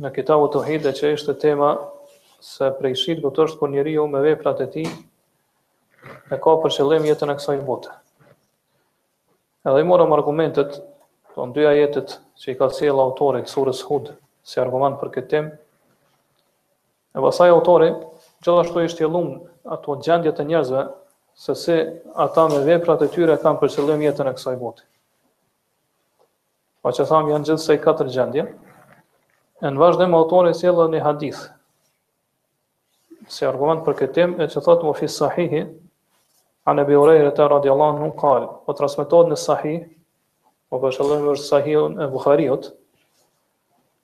Në Kitabu Tauhid e që ishte tema se prej shirkut është kur njeriu me veprat e tij e ka për qëllim jetën e kësaj bote. Edhe i morëm argumentet, po në dy ajetet që i ka sjell autori të surës Hud si argument për këtë temë. E pastaj autori gjithashtu i shtjellum ato gjendje të njerëzve se si ata me veprat e tyre kanë për qëllim jetën e kësaj bote. Po që thamë janë gjithsej katër gjendje. E në vazhdim autori sjellë një hadith si argument për këtë temë, e që thotë fi sahihi, an Ebi Hurejrete radiallahu anhu kalë, po transmitohet në sahih, po për qëllim është sahihun e Bukhariut,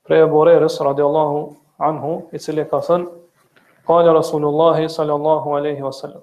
prej Ebu Hurejrës radiallahu anhu, i cili ka thënë, kalë Rasulullahi sallallahu aleyhi wasallam,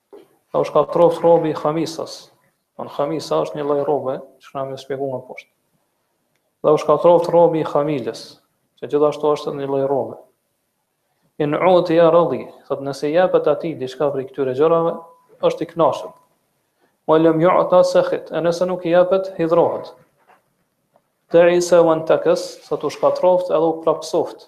Se u shkatroft robi i Khamisës. Po Khamisa është një lloj rrobe, që kemi me shpjegu më poshtë. Dhe u shkatroft robi i Khamilës, që gjithashtu është një lloj rrobe. In utija radi, thot nëse jepet atij diçka prej këtyre gjërave, është i kënaqur. Wa in lam yu'ta sakhit, e nëse nuk i jepet, hidhrohet. Te isa wan takas, thot u shkatroft edhe u prapsoft.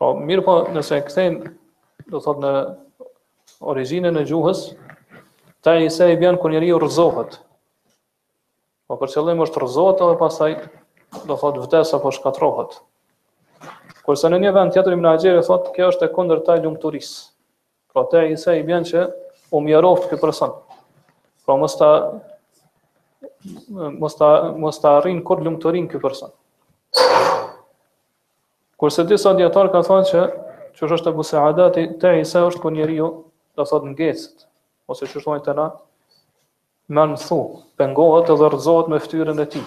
Po, mirë po, nëse këthejmë, do thot në origjinën e gjuhës, taise i vjen kur njeriu rrëzohet. Po, për qëllim është rrëzohet edhe pastaj, do thot vdes apo shkatrohet. Kurse në një vend tjetër Ibn Haxheri, thot, kjo është e kundërta e lumturisë. Pra teisa i bjen që u mjeroftë ky person. Pra mos ta mos ta mos ta arrin kurr lumturin ky person. Kurse disa dietar kanë thënë se që është Abu Saadati teisa është kur njeriu do thotë ngecet ose siç thonë te na merr në thu pengohet edhe rrëzohet me fytyrën e tij.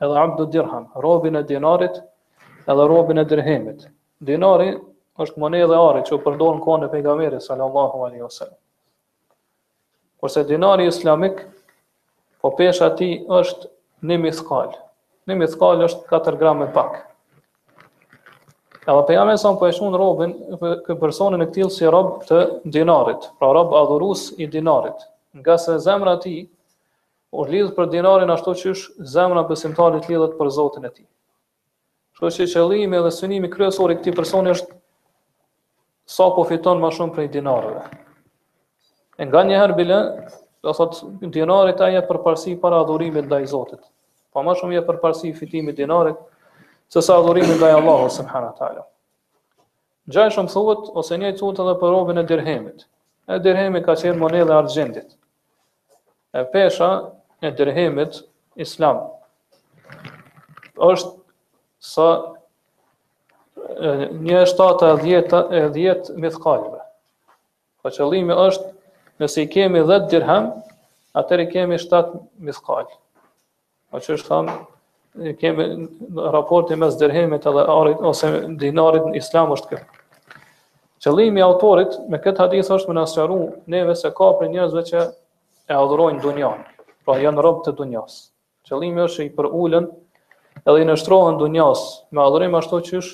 edhe abdu dirham, robin e dinarit, edhe robin e dirhemit. Dinari është monedhë e ari që u përdor në kohën e pejgamberit sallallahu alaihi wasallam. Kurse dinari islamik po pesha e tij është një mithkal. Një mithkal është 4 gram e pak. Edhe pejgamberi alejhi selam po e quan robin, këtë personin e këtillë si rob të dinarit, pra rob adhurus i dinarit, ngase zemra e tij U lidh për dinarin ashtu qysh zemra e besimtarit lidhet për Zotin e tij. Kështu që qëllimi dhe synimi kryesor i këtij personi është sa me fitu më shumë prej dinarëve. E nganjëherë bile, do thot dinarit i jep përparësi para adhurimit ndaj Zotit. Po më shumë i jep përparësi fitimit të dinarit se sa adhurimit ndaj Allahut subhanahu wa taala. Ngjashëm thuhet, ose njëjt thuhet edhe për robin e dirhemit. E dirhemi ka qenë monedhe argjendit. E pesha e dirhemit islam është sa një e shtata e dhjetë mithkalve. Po qëllimi është nëse i kemi 10 dirhem, atëherë i kemi 7 mithkal. Po qysh thamë, kemi raporti mes dirhemit edhe arit ose dinarit në islam është ky. Qëllimi i autorit me këtë hadith është me na sqaru neve se ka prej njerëzve që e adhurojnë dunjan, pra janë rob të dunjas. Qëllimi është që i përulen edhe i nënshtrohen dunjas me adhurim ashtu qysh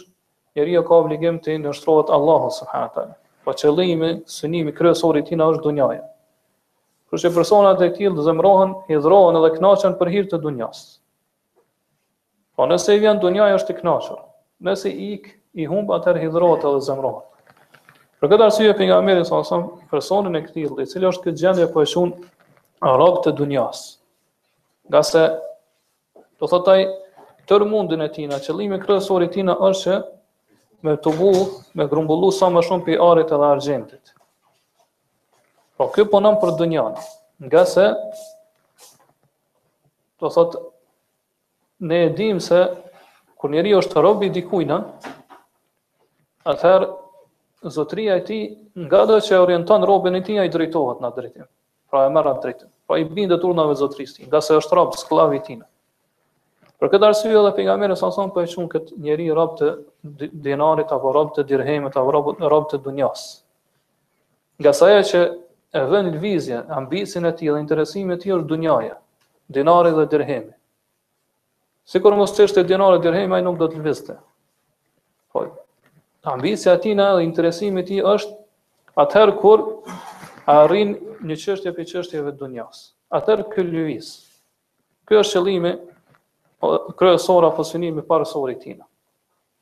njeriu e ka obligim t'i nënshtrohet Allahut subhanahu wa taala. Po qëllimi, synimi kryesor i tina është dunjaja. Kështu që personat e tillë zemërohen, hidhrohen dhe kënaqen për hir të dunjas. Po nëse i vjen dunjaja është i kënaqur. Nëse i ikë, i humb atëherë hidhrohet edhe zemërohet. Për këtë arsye pejgamberi salallahu alejhi ve selem personin e këtillë, i cili është në këtë gjendje po e qun rob të dunjas. Ngase Do thotë ai, tërë mundin e tina, qëllimi kryesor i tina është që me tubu, me grumbullu sa më shumë prej arit edhe argjendit. Po ky punon për dunjan, ngase, do thotë, ne e dim se, kur njeri është rob i dikujna, atëherë, zotria e tij, ngado që e orienton robin e tij, ai drejtohet n'at drejtim. Pra e merr atë drejtim. Pra i bindet urnave të zotërisë tij, ngase është rob skllav i tij. Për këtë arsye edhe pejgamberi salallahu alejhi ve selem po e qun këtë njeri rob të dinarit apo rob të dirhemit apo rob rob të dunjas. Ngase ajo që e vën në lëvizje, ambicien e tij dhe interesimin e tij është dunjaja, dinari dhe dirhemi. Sikur mos t'ishte dinari e dirhemi, ai nuk do të lëvizte. Po, ambicja e tina dhe interesimi i tij është atëherë kur arrin një çështje prej çështjeve të dunjas. Atëherë ky lëviz. Ky është qëllimi kryesor apo synimi parësor i tina.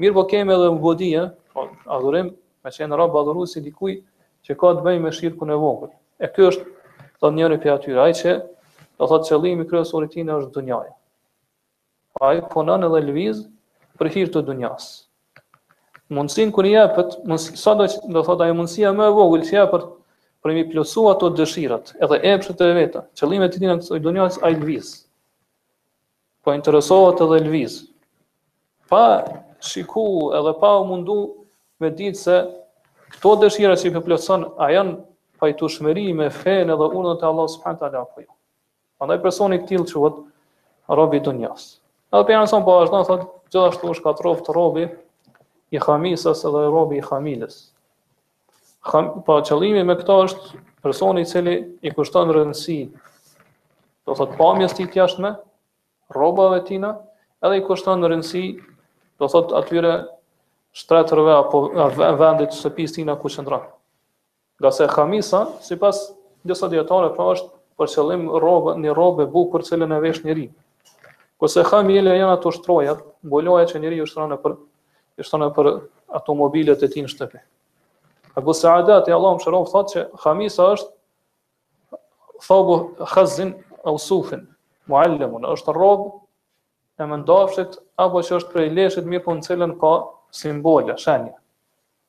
Mirëpo kemi edhe ubudije apo adhurim, me qenë rob adhurues i dikuj që ka të bëjë me shirkun e vogël. E ky është edhe njëri prej atyre, ai që do thotë qëllimi kryesor i tij është dunjaja. Po ai punon edhe lviz për hir të dunjas. Mundësin kur i jepet, sa do të do thotë ajo mundësi më e vogël që i jepet për me i plotsu ato dëshirat, edhe epshet e veta, qëllimet e tina t'kësaj dunjas ai lviz. Po interesohet edhe lviz. Pa shiku edhe pa u mundu me ditë se këto dëshira që i plotson, a janë në pajtueshmëri me fenë edhe urdhrat e Allahut subhanahu wa taala apo jo. Andaj personi i këtillë quhet rob i dunjas. Edhe pejgamberi salallahu alejhi ve selem po ashtu thotë, gjithashtu është shkatërru robi i khamisës edhe robi i khamilës. Po qëllimi me këto është personi i cili i kushton rëndësi, do thot pamjes tij të jashtme, rrobave tina, edhe i kushton rëndësi, do thot atyre shtretërve apo vendit shpis tina ku qëndron. Ngase hamisa, sipas disa dijetarëve, pra është për qëllim rrobë, një rrobë e bukur cilën e vesh njeri. Kurse hamile janë ato shtrojat, mbuloja që njeri i shtron për i shtron për ato mobilet e tij në shtëpi. Abu Sa'adat, Allahu e mëshiroftë, thotë që hamisa është thobu khazin au sufin, muallemun, është rrobë e mëndafshit, apo që është prej leshit mirëpo në cilën ka simbole, shenja.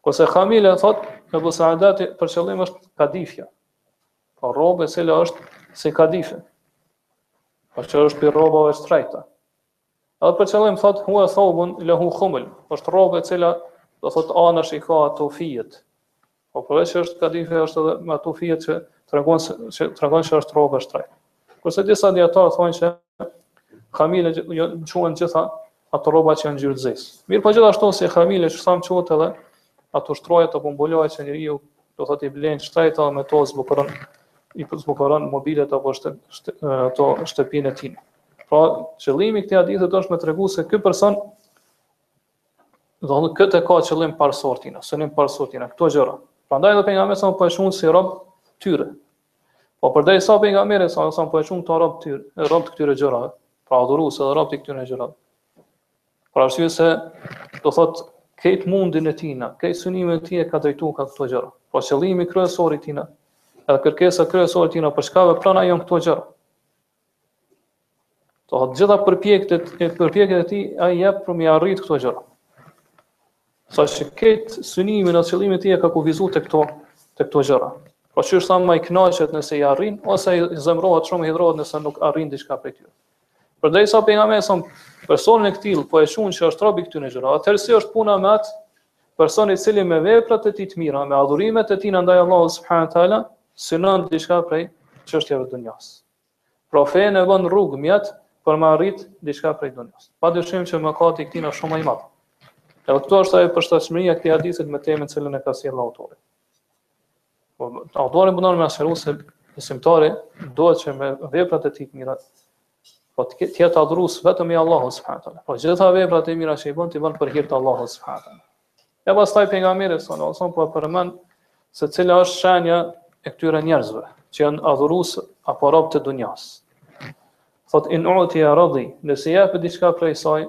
Kurse hamile thot, Abu Saadati për qëllim është kadifja. Po rrobë e cila është si kadife. Po që është prej rrobave të shtrejta. Edhe për qëllim thot, hua thobun lehu khumël. është rrobë e cila do thot anash i ka ato fijet. Po përveç është kadife është edhe me ato fijet që tregon se tregon se është rrobë e shtrejtë. Kurse disa dijetarë thonë që hamile jo, quhen gjitha ato rroba që janë ngjyrë zezë. Mirëpo gjithashtu si hamile që thamë quhen edhe ato shtroja apo mbuloja që njeriu do thot i blen shtrejt me to zbukuron i zbukuron mobilet apo shte, shte, ato shtëpinë e tij. Pra, qëllimi i këtij hadithi është me tregu se ky person do thonë këtë ka qëllim parësor tina, synim parësor tina, këto gjëra. Prandaj edhe pejgamberi sa po e quan si rob tyre, Po përderisa pejgamberi sa sa po e quan këto rob ty, rob të këtyre gjërave, pra adhurues edhe rob të këtyre gjërave. Për arsye se do thot krejt mundin e tina, krejt synimin e tij e ka drejtuar kah këto gjëra. Po qëllimi kryesor i tina, edhe kërkesa kryesore tina për çka vepron ai janë këto gjëra. Do të gjitha përpjekjet e përpjekjet e tij ai jep për mi arrit këto gjëra. Saqë krejt synimin e qëllimin e tij e ka kufizuar tek këto tek këto gjëra. Po siç thamë ai kënaqet nëse i arrin ose zemërohet shumë hidhërohet nëse nuk arrin diçka prej tyre. Përderisa pejgamberi sa personin e këtillë po e quan që është rob i këtyre gjërave, atëherë si është puna me atë Personi i cili me veprat e tij të mira, me adhurimet e tina ndaj Allahut subhanahu wa taala, synon diçka prej çështjeve të dunjas. Pra fenë e bën rrugë mjet për me arrit diçka prej dunjas. Pa dyshim që mëkati i këtij është shumë më i madh. Edhe këtu është ajo përshtatshmëria e këtij hadithi me temën e cilën e ka sjellë autori. Po autori mundon me sqaru se besimtari duhet që me veprat e tij të mira Po të jetë adhurues vetëm i Allahut subhanahu wa taala. Po gjitha veprat e mira që i bën t'i bën për hir të Allahut subhanahu wa taala. E pastaj pejgamberi sallallahu alajhi wasallam po përmend se cila është shenja e këtyre njerëzve që janë adhurues apo rob të dunjas. Thot in utija radi, nëse jepet diçka prej saj,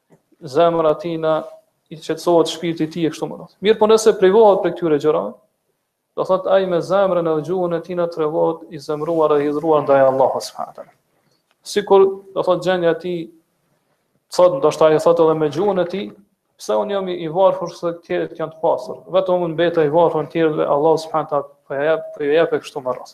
zemra tina i qetësohet shpirti i tij kështu me radh. Mirëpo nëse privohet prej këtyre gjërave, do thot ai me zemrën e gjuhën e tina tregohet i zemëruar dhe i hidhruar ndaj Allahut subhanahu teala. Sikur do thot gjendja e tij thot ndoshta ai thot edhe me gjuhën e tij, pse un jam i varfër e të tjerët janë të pasur. Vetëm un mbeta i varfër të tjerëve Allahu subhanahu teala po ja jep po ja jep kështu me radh.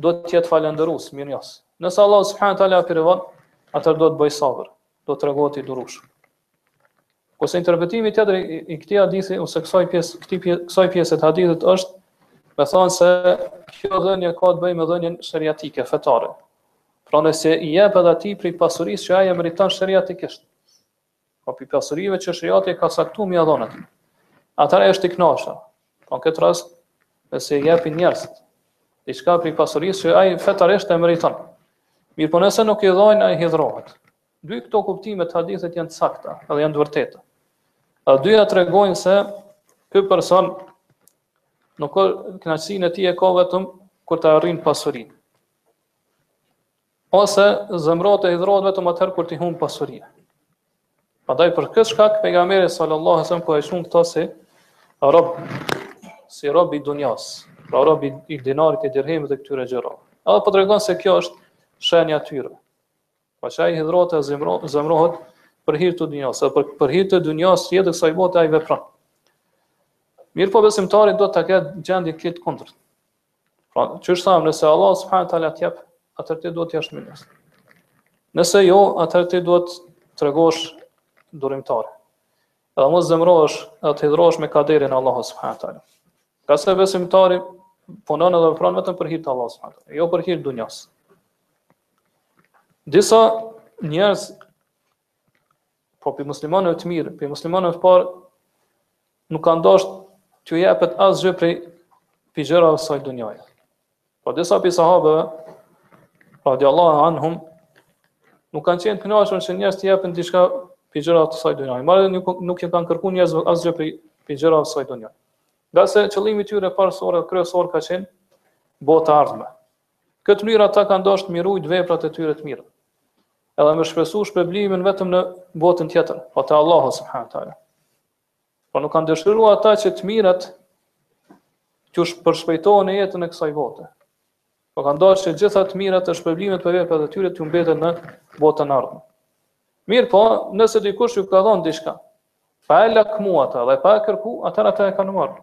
duhet të jetë falënderues, mirënjohës. Nëse Allahu subhanahu wa taala e privon, atëherë duhet të bëj sabër, duhet tregohet i durueshëm. Kurse interpretimi tjetër i këtij hadithi ose kësaj pjesë, këtij pjesë, kësaj pjese të hadithit është me thonë se kjo dhënje ka të bëjë me dhënien sheriatike, fetare. Pra nëse i jep edhe atij prej pasurisë që ai e meriton sheriatikisht. Po pi pasurive që sheriati e ka caktu me ia dhon atij. Atëherë është i knaqshëm. Pra në këtë rast, nëse i jepin njerëzit diçka pi pasurisë që ai fetarisht e meriton. Mirëpo nëse nuk i dhojnë, ai hidhrohet. Dy këto kuptime të hadithit janë të sakta edhe janë të vërteta. Të dyja tregojnë se ky person nuk o knaqësin e tij e ka vetëm kur ta arrin pasurin. Ose zemrohet e hidhrohet vetëm atëherë kur t'i humb pasuria. Prandaj për këtë shkak pejgamberi sallallahu alajhi wasallam po e shan këtë si rob si rob i dunjas, pra rob i dinarit e dirhemit dhe këtyre gjërave. Edhe po tregon se kjo është shenja e tyre. Pra që ai hidhrohet e zemrohet për hir të dunjas, apo për, për hir të dunjas jetës kësaj bote ai vepron. Mirëpo besimtari duhet të ketë gjendje të kundërt. Pra, qysh thamë, nëse Allah subhanahu taala të jep, atëherë ti duhet të jesh mirë. Nëse jo, atëherë ti duhet të tregohesh durimtar. Edhe mos zemrohesh, edhe të hidhrohesh me kaderin e Allahut subhanahu taala. Ngase besimtari punon edhe vepron vetëm për hir të Allahut subhanahu taala, jo për hir të dunjas. Disa njerëz Po prej muslimanëve të mirë, prej muslimanëve të parë nuk kanë dashur t'ju jepet asgjë prej prej gjërave të kësaj dunjaje. Po disa prej sahabeve, radiallahu anhum, nuk kanë qenë të kënaqur që njerëzit t'u japin diçka prej gjërave të kësaj dunjaje. Madje nuk nuk i kanë kërkuar njerëzve asgjë prej prej gjërave të kësaj dunjaje. Ngase qëllimi i tyre parësor e kryesor ka qenë bota e ardhme. Në këtë mënyrë ata kanë dashtë mi rujtë veprat e tyre të mira, edhe me shpresu shpërblimin vetëm në botën tjetër, po te Allahu subhanahu teala. Po nuk kanë dëshiruar ata që të mirat t'ju përshpejtohen në jetën e kësaj bote. Po kanë dashtë që gjitha të mirat e shpërblimet për veprat e tyre t'ju mbeten në botën e ardhme. Mirëpo, nëse dikush ju ka dhonë diçka, pa e lakmu ata dhe pa e kërku, atër ata e kanë marrë.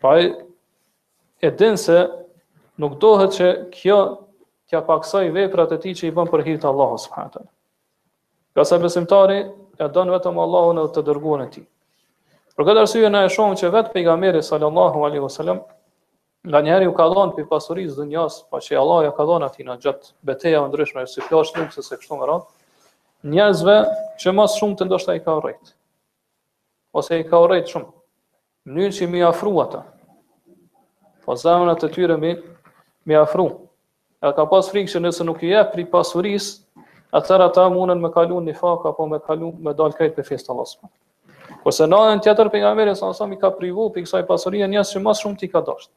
Po e, e din se nuk dohet që kjo t'ia paksojë veprat e tij që i bën për hir të Allahut subhanahu Ngase besimtari e don vetëm Allahun dhe të dërgumin e tij. Për këtë arsye na e shohim që vetë pejgamberi sallallahu alaihi wasallam nganjëherë u ka dhënë prej pasurisë së dunjas, po që Allah ja ka dhënë atij gjatë betejave të ndryshme, si plaçkë lufte e kështu me radhë, njerëzve që ma së shumti ndoshta i ka urrejtë. Ose i ka urrejt shumë. Në mënyrë që me i afru ata. Po zemrat e tyre me i, me i afru. E ka pas frikë që nëse nuk i jep prej pasurisë, atëherë ata mundën me kalu në nifak, apo me kalu me dalë krejt prej fesë të Allahut subhanahu. Kurse në anën tjetër pejgamberi sa sa i ka privu prej kësaj pasurie njerëz që ma së shumti i ka dasht.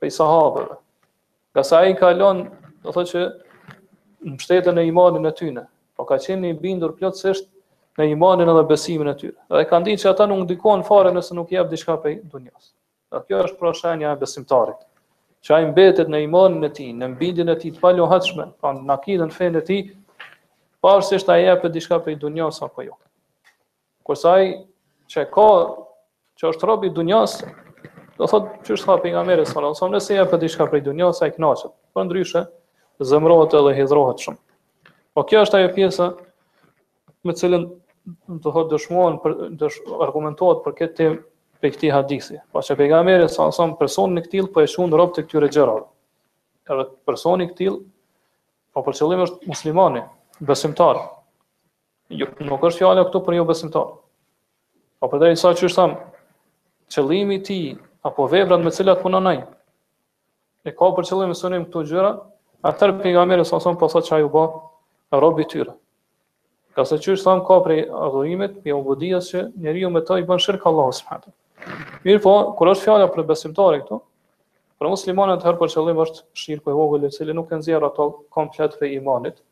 prej sahabeve. Ngase ai i ka lënë, do thotë që në mbështetjen e imanit të tyne, po ka qenë i bindur plotësisht në imanin edhe besimin e tyre. Dhe ka ditë që ata nuk ndikohen fare nëse nuk u jep diçka prej dunjas. Dhe kjo është pra shenja e besimtarit. Që ai mbetet në imanin e tij, në bindjen e tij të paluhatshme, po pra në akidën fenë e tij, pavarësisht a i jepet diçka prej dunjas apo jo. Kurse ai që ka që është rob i dunjas, do thot qysh tha pejgamberi sallallahu alajhi wasallam, nëse i jepet diçka prej dunjas, ai kënaqet. Përndryshe, zemrohet edhe hidhrohet shumë. Po kjo është ajo pjesa me të cilën do thot dëshmuan për dësh, argumentohet për këtë temë prej këtij hadithi. Po që pejgamberi sallallahu alajhi wasallam personin e këtill po e shon rob të këtyre gjërave. Edhe personi i këtill po për qëllim është muslimani, besimtar. Jo, nuk është fjala këtu për jobesimtar. Po përderisa qysh tham, qëllimi i tij apo veprat me të cilat punon ai, e ka për qëllim synim këto gjëra, atëherë pejgamberi sa son po thotë që ai u bë rob i tyre. Ngase qysh tham kjo prej adhurimit, prej ubudias që njeriu me të i bën shirk Allahut subhanahu. Mirëpo, kur është fjala për besimtarë këtu, për musliman atëherë për qëllim është shirku i vogël i cili nuk e nxjerr atë komplet prej imanit,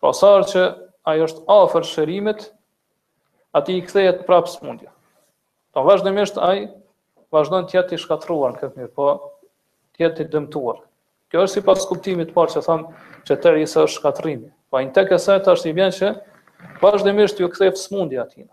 Pra sa herë që ai është afër shërimit, atij i kthehet prapë smundja. Po vazhdimisht ai vazhdon të jetë i shkatërruar në këtë mënyrë, po të jetë i dëmtuar. Kjo është sipas kuptimit të parë që thamë që te'ise është shkatërrim. Po intekese tash i bjen që vazhdimisht iu ktheftë smundja atina.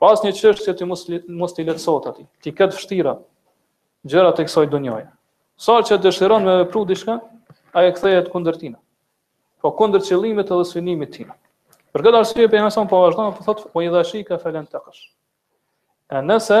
Po asnjë çështje të mos mos t'i lehtësohet atij. T'i ketë të vështira gjërat e kësaj dunjaje. Sa herë që dëshiron me vepru diçka, ajo i kthehet kundër tina. Po kundër qëllimit edhe synimit tina. Për këtë arsye pejgamberi po vazhdon, po thotë, ue idha shike felentekash. E nëse,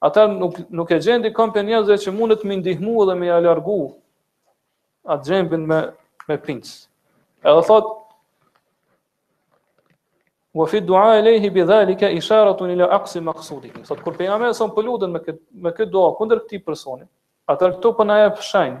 Ata nuk nuk e gjen dikon prej njerëzve që mundet me i ndihmu dhe me ja largu atë gjembin me me pinc. Edhe thot Wa fi du'a alayhi bi dhalika isharatun ila aksi maqsudihi. Thot kur pejgamberi son po lutet me këtë me këtë dua kundër këtij personi, atë këtu po na jep shenjë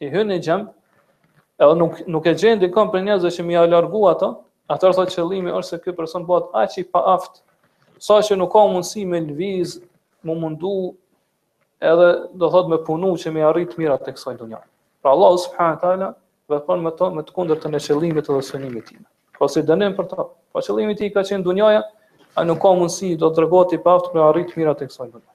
i hyn një gjemb, edhe nuk nuk e gjen dikon prej njerëzve që me ia largu ato, atëherë thotë qëllimi është se ky person bëhet aq i paaft, sa që nuk ka mundësi me lviz, mu mundu edhe do thot me punu që me arrit mirat të kësaj dunja. Pra Allah subhanahu wa taala vepron me to me të kundërtën e qëllimit dhe synimit tij. Po si dënim për ta. Po qëllimi i tij ka qenë dunjaja, a nuk ka mundësi do të rregoti paaftë me arrit mirat të kësaj dunjaje.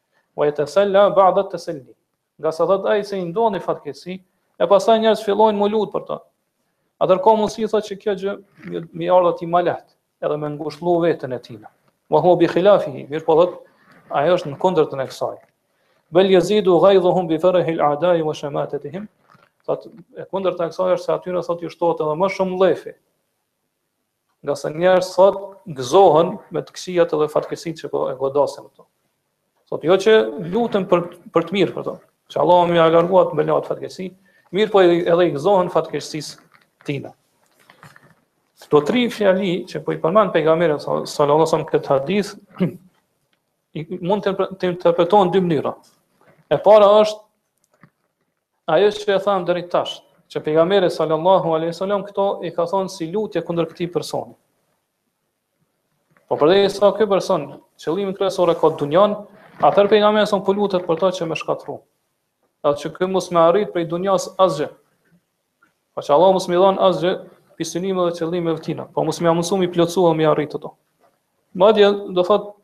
Wa yatasalla ba'da at-tasalli. Nga se thotë ai se i ndodh një fatkeqësi, e pastaj njerëz fillojnë mu lut për të. Atëherë ka mundësi thotë që kjo gjë me i ardhë atij ma lehtë, edhe me ngushëllu veten e tina. Wa huwa bi khilafihi, mirë po thotë, ai është në kundërtën e kësaj. Bel yazidu ghaidhuhum bi farahi al-a'da'i wa shamatatihim. Thotë e kundërta e kësaj është se atyne thotë ju shtohet edhe më shumë mllefi. Nga se njerëz thot gëzohen me të këqijat edhe fatkeqësitë që po e godasin ato. Thot jo që luten për për të mirë për to. Që Allahu me ia largu atë bela, atë fatkeqësi, mirë po edhe i gëzohen fatkeqësisë tina. Këto tri fjali që po i përmend pejgamberi sallallahu alajhi wasallam këtë hadith mund të të interpretohen dy mënyra. E para është Ajo që e thamë deri tash, që Pejgamberi sallallahu alejhi ve sellem këto i ka thonë si lutje kundër këtij personi. Po përderisa ky person, qëllimin kryesor e ka dunjan, atëherë pejgamberi son po lutet për ta që mu shkatrru. Atë që ky mos me arrit prej dunjas asgjë. Po që Allah mos me i dhon asgjë prej synimeve dhe qëllimeve të tina, po mos me ia mundësu me i plotësu, me i arrit ato. Madje do thotë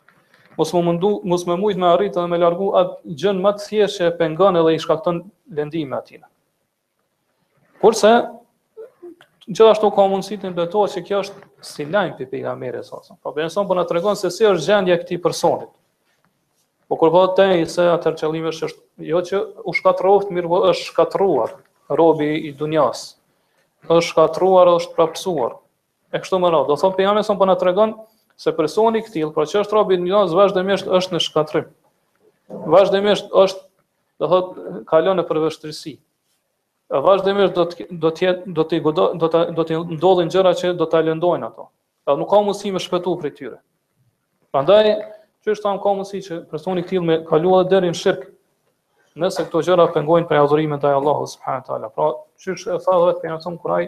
mos me mundu, mos me mujt me arrit dhe me largu atë gjën më të thjeshtë që e pengon edhe i shkakton lëndime atij. Kurse gjithashtu ka mundësi të kuptohet se kjo është si lajm prej pejgamberit sa sa. Pejgamberi son po na tregon se si është gjendja e këtij personi. Po kur thotë te'ise atë qëllimi është është jo që u shkatërroft mirë po është shkatërruar robi i dunjas. Është shkatërruar, është prapsuar. E kështu me radhë, do thotë pejgamberi sa po na tregon se personi i këtillë, pra që është robi i Allahut, vazhdimisht është në shkatrim. Vazhdimisht është, do thotë, kalon nëpër vështirësi. Vazhdimisht do të do të jetë do të do të do të ndodhin gjëra që do ta lëndojnë ato. Pra nuk ka mundësi me shpëtu prej tyre. Prandaj, qysh e thamë ka mundësi që personi i këtillë me kalu edhe deri në shirk, nëse këto gjëra pengojnë për adhurimin ndaj Allahut subhanahu wa taala. Pra, qysh e tha edhe pejgamberi kur ai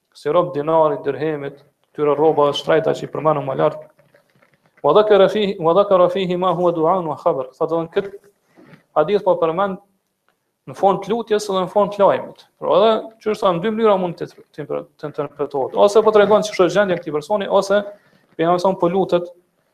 si rob dinarit, dirhemit, këtyre rrobave shtrajta që i përmenëm më lartë, wa dhakara fihi wa dhakara fihi ma huwa du'an wa khabar sa që kët hadith po përmend në formë të lutjes dhe në formë të lajmit por edhe çështja në dy mënyra mund të të interpretohet ose po tregon ç'është gjendja e këtij personi ose pejgamberi po lutet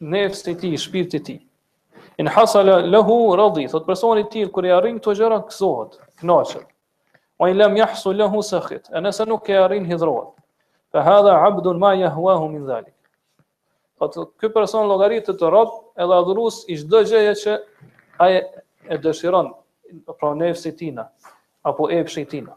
nefsi i tij, shpirti i tij. In hasala lahu radi, thot personi i tillë kur i arrin këto gjëra gëzohet, kënaqet. Wa in lam yahsul lahu sakhit, e nëse nuk e arrin hidhrohet. Fa hadha abdun ma yahwahu min zalik. Thot ky person llogaritet rob edhe adhurues i çdo gjëje që ai e dëshiron, pra nefsi tina apo epshi tina.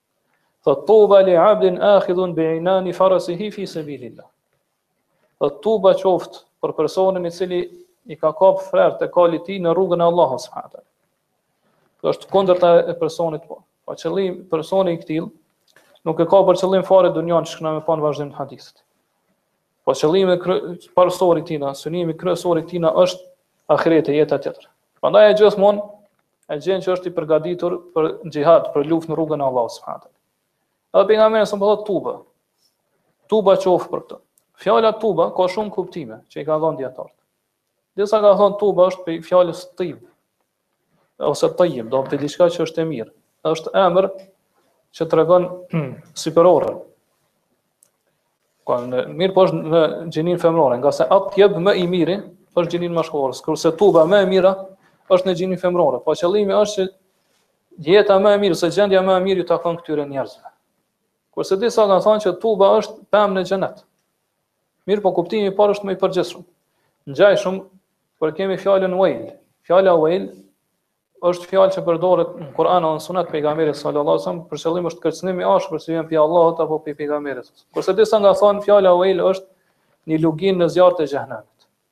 Thot tuba li abdin akhidhun bi inani farasihi fi sabilillah. Thot tuba qoftë për personin i cili i ka kap frerët e kalit tij në rrugën e Allahu subhanahu Kjo është kundërta e personit parë. Po personi i këtill nuk e ka për qëllim fare dunjan që kena me pa në vazhdim të hadithit. Po qëllimi parësor i tina, synimi kryesor i tina është ahireti, jeta tjetër. Prandaj e gjithmonë e gjen që është i përgatitur për xhihad, për luftë në rrugën e Allahut subhanahu wa taala. Edhe pejgamberi sa thotë tuba. Tuba qoft për këtë. Fjala tuba ka shumë kuptime që i kanë dhënë dijetarët. Disa kanë thënë tuba është prej fjalës tib ose tajib, do të thotë diçka që është e mirë. Është emër që tregon sipërorën. Mirëpo është në gjinin femrore, ngase atjeb më i miri, po është në gjinin mashkullore. Kurse tuba më e mira është në gjinin femrore. Po qëllimi është që jeta më e mirë, se gjendja më e mirë ju takon këtyre njerëzve. Kurse disa kanë thënë që tuba është pemë në xhenet. Mirëpo kuptimi i parë është më i përgjithshëm. Ngjajshëm kur kemi fjalën wail. Fjala wail është fjalë që përdoret në Kur'an ose në Sunet e pejgamberit sallallahu alajhi wasallam, e për qëllim është kërcënim i ashpër që vjen prej Allahut apo prej pejgamberit. Kurse disa kanë thonë fjala wail është një lugin në zjarr të xhehenemit.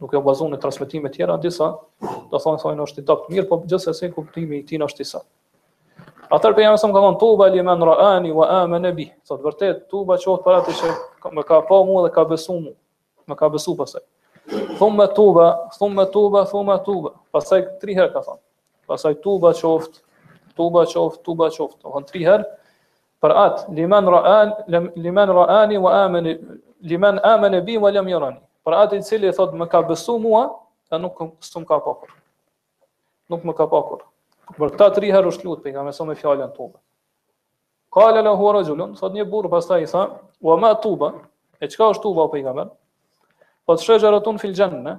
duke u bazu në transmetime tjera, disa dijetarë thonë është i dobët mirëpo gjithsesi kuptimi i tij është i saktë. Atër pejgamberi ka thonë, tuba li men raani wa amene bi. Thot, vërtet, tuba qoftë për atë që më ka pa mu dhe ka besu mu. Më ka besu pasaj. Thumme tuba, thumme tuba, thumme tuba. Pasaj tri herë ka thonë. Pasaj tuba qoft, tuba qoft, tuba qoft. Thot tri herë, Për atë, limen ra'an, limen ra'ani wa amen, limen amene bi wa lem jërani. Për atë i cili, thot, më ka besu mua, e nuk s'më ka pa kurr. Nuk më ka pa kurr. Për këta tri herë është lutë, pejgamberi me fjalën tuba. Kale lehu raxhulun, thot një burr, pastaj i tha, wa ma tuba, e çka është tuba, pejgamber? Thot, shexheratun fil xhenne,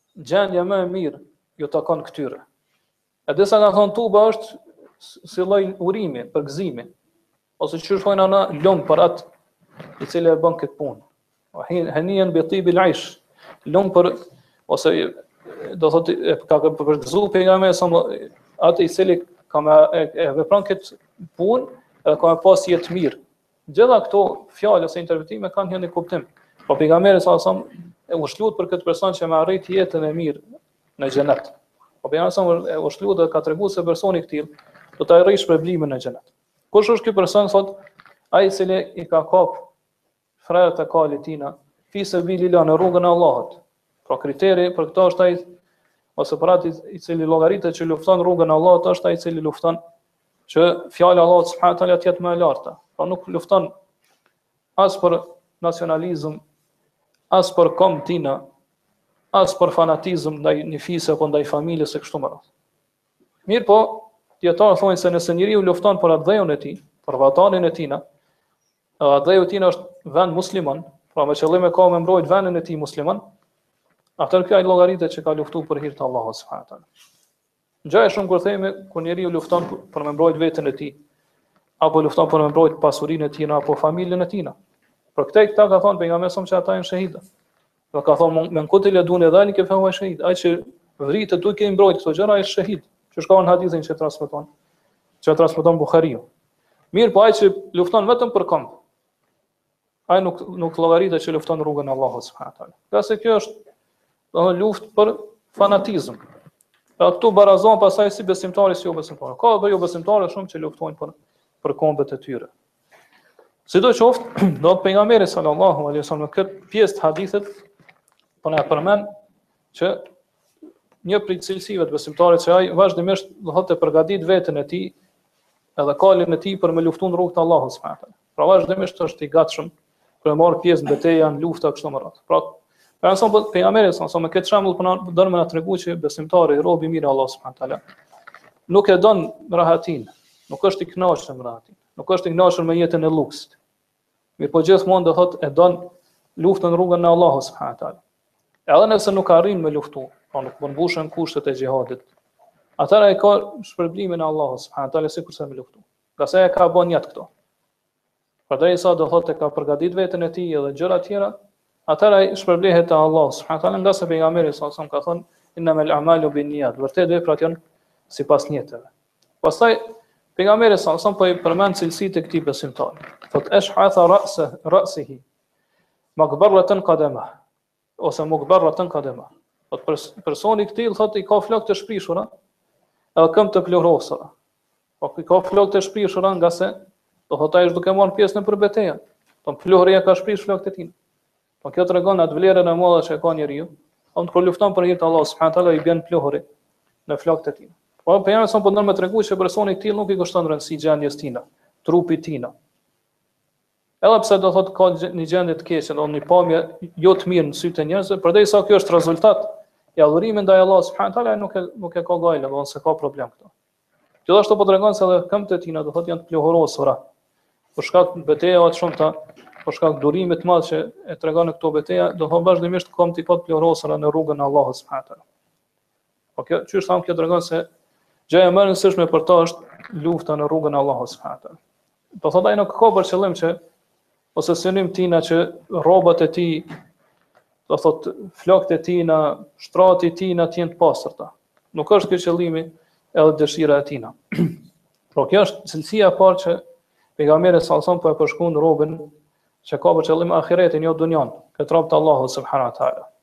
Gjendja më e mirë ju takon këtyre. E disa kanë thonë tuba është si lloj urimi, përgëzimi. Ose që si thojnë ana lum për atë i cili e bën këtë punë. O henien bi tibi l-ajsh, lum për, ose do thot e ka përgëzu pejgamberi, atë i cili ka me e, e vepron këtë punë, edhe ka me pas jetë mirë, Gjitha këto fjalë ose interpretime kanë një kuptim. Po pejgamberi sa sa është lut për këtë person që me arrit jetën e mirë në xhenet. Po pejgamberi sa është lut dhe ka treguar se personi i tillë do të arrijë shpërblimin në xhenet. Kush është ky person thotë? Ai i cili i ka kap frerët e kalit tina, fi sebililah në rrugën e Allahut. Pra kriteri për këtë është ai ose për atë i cili llogaritë që lufton në rrugën e Allahut është ai i cili lufton që fjala e Allahut subhanahu wa taala të jetë më e lartë. Pra nuk lufton as për nacionalizëm, as për komb tina, as për fanatizëm ndaj një fisi apo ndaj familjes e kështu me radhë. Mirëpo, dijetarët thonë se nëse njeriu lufton për atdheun e tij, për vatanin e tina, atdheu i tina është vend musliman, pra me qëllim e ka me mbrojt vendin e tij musliman, atër kjo i llogaritet që ka luftu për hir të Allahut, s.a. Ngjashëm kur themi kur njeriu lufton për me mbrojt veten e tij, apo lufton për me mbrojt pasurinë e tij apo familjen e tij. Për këtë këta ka thënë pejgamberi sa që ata janë shahidë. Do ka thonë men kutila duna dhalik fa huwa shahid. Ai që vritet duke i mbrojt këto gjëra është shahid. Që është ka në hadithin që transmeton. Që transmeton Buhariu. Mirëpo ai që lufton vetëm për komb. ai nuk nuk llogaritet që lufton në rrugën e Allahut subhanahu teala. Ngase kjo është domethënë luftë për fanatizëm. Pra këtu barazohen pasaj si besimtari si jo besimtari. Ka edhe jo besimtarë shumë që luftojnë për për kombet e tyre. Sidoqoftë, do thotë pejgamberi sallallahu alaihi wasallam në këtë pjesë të hadithit po na përmend që një prej cilësive të besimtarit që ai vazhdimisht do thotë përgatit veten e tij edhe kalin e tij për me luftuar në rrugën e Allahut subhanahu Pra vazhdimisht është i gatshëm për të marrë pjesë në beteja, në lufta kështu me radhë. Pra, pra pason po pejgamberi sa sa me këtë shembull po na don me na tregu që besimtari, robi i mirë i Allahut subhanahu taala, nuk e don rahatin, nuk është i kënaqur me rahatin, nuk është i kënaqur me jetën e luksit. Mirëpo gjithmonë do thotë e don luftën në rrugën e Allahut subhanahu taala. Edhe nëse nuk arrin me luftu, pra nuk përmbushen kushtet e xhihadit. Atëherë e ka shpërblimin e Allahut subhanahu taala sikurse me luftu. Ngase e ka bo nijet këto. Përderisa do thotë e ka përgatit veten e tij edhe gjërat tjera, atëherë ai shpërblehet te Allahu subhanahu teala, ngase pejgamberi sa sa ka thënë inamel amalu bin niyat, vërtet veprat janë sipas nijeteve. Pastaj pejgamberi sa sa po i përmend cilësitë e këtij besimtari. Thot esh'atha ra'sa ra'sihi. Mugbarratan qadama. ose mukbarratën kadema. Thot personi i këtillë thot i ka flokë të shprishura, edhe këmbë të pluhrosura. Po i ka flokë të shprishura ngase do thot ai është duke marrë pjesë nëpër beteja. Po pluhri e ka shprish flokët e tij. Po kjo tregon atë vlerën e madhe që ka njeriu. Po kur lufton për hir të Allahut subhanahu teala i bjen pluhuri në flokët e tij. Po pejgamberi po don me tregu që personi i tillë nuk i kushton rëndësi gjendjes tina, trupit tina. Edhe pse do thotë ka një gjendje të keqe, do një pamje jo të mirë në sytë e njerëzve, përderisa kjo është rezultat i adhurimit ndaj Allahut subhanahu teala, nuk e nuk e ka gajle, do s'e ka problem këtu. Gjithashtu po tregon se edhe këmbët e tina do thotë janë të pluhurosura. Për shkak të betejave të shumta për shkak të durimit të madh që e tregon në këto beteja, do thotë vazhdimisht këmbët i ka të pluhurosura në rrugën e Allahut subhanahu teala. Po kjo çysh tham kjo tregon se gjëja më e rëndësishme për të është lufta në rrugën e Allahut subhanahu teala. Do thotë ai nuk ka për qëllim që ose synim tina që rrobat e tij do thotë flokët e tina shtati i tina të jenë të pastërta. Nuk është ky qëllimi edhe dëshira e tina. Por kjo është cilësia e parë që pejgamberi sa son po e përshkruan robin që ka për qëllim ahiretin, jo dunjan, këtë rob të Allahut subhanahu teala.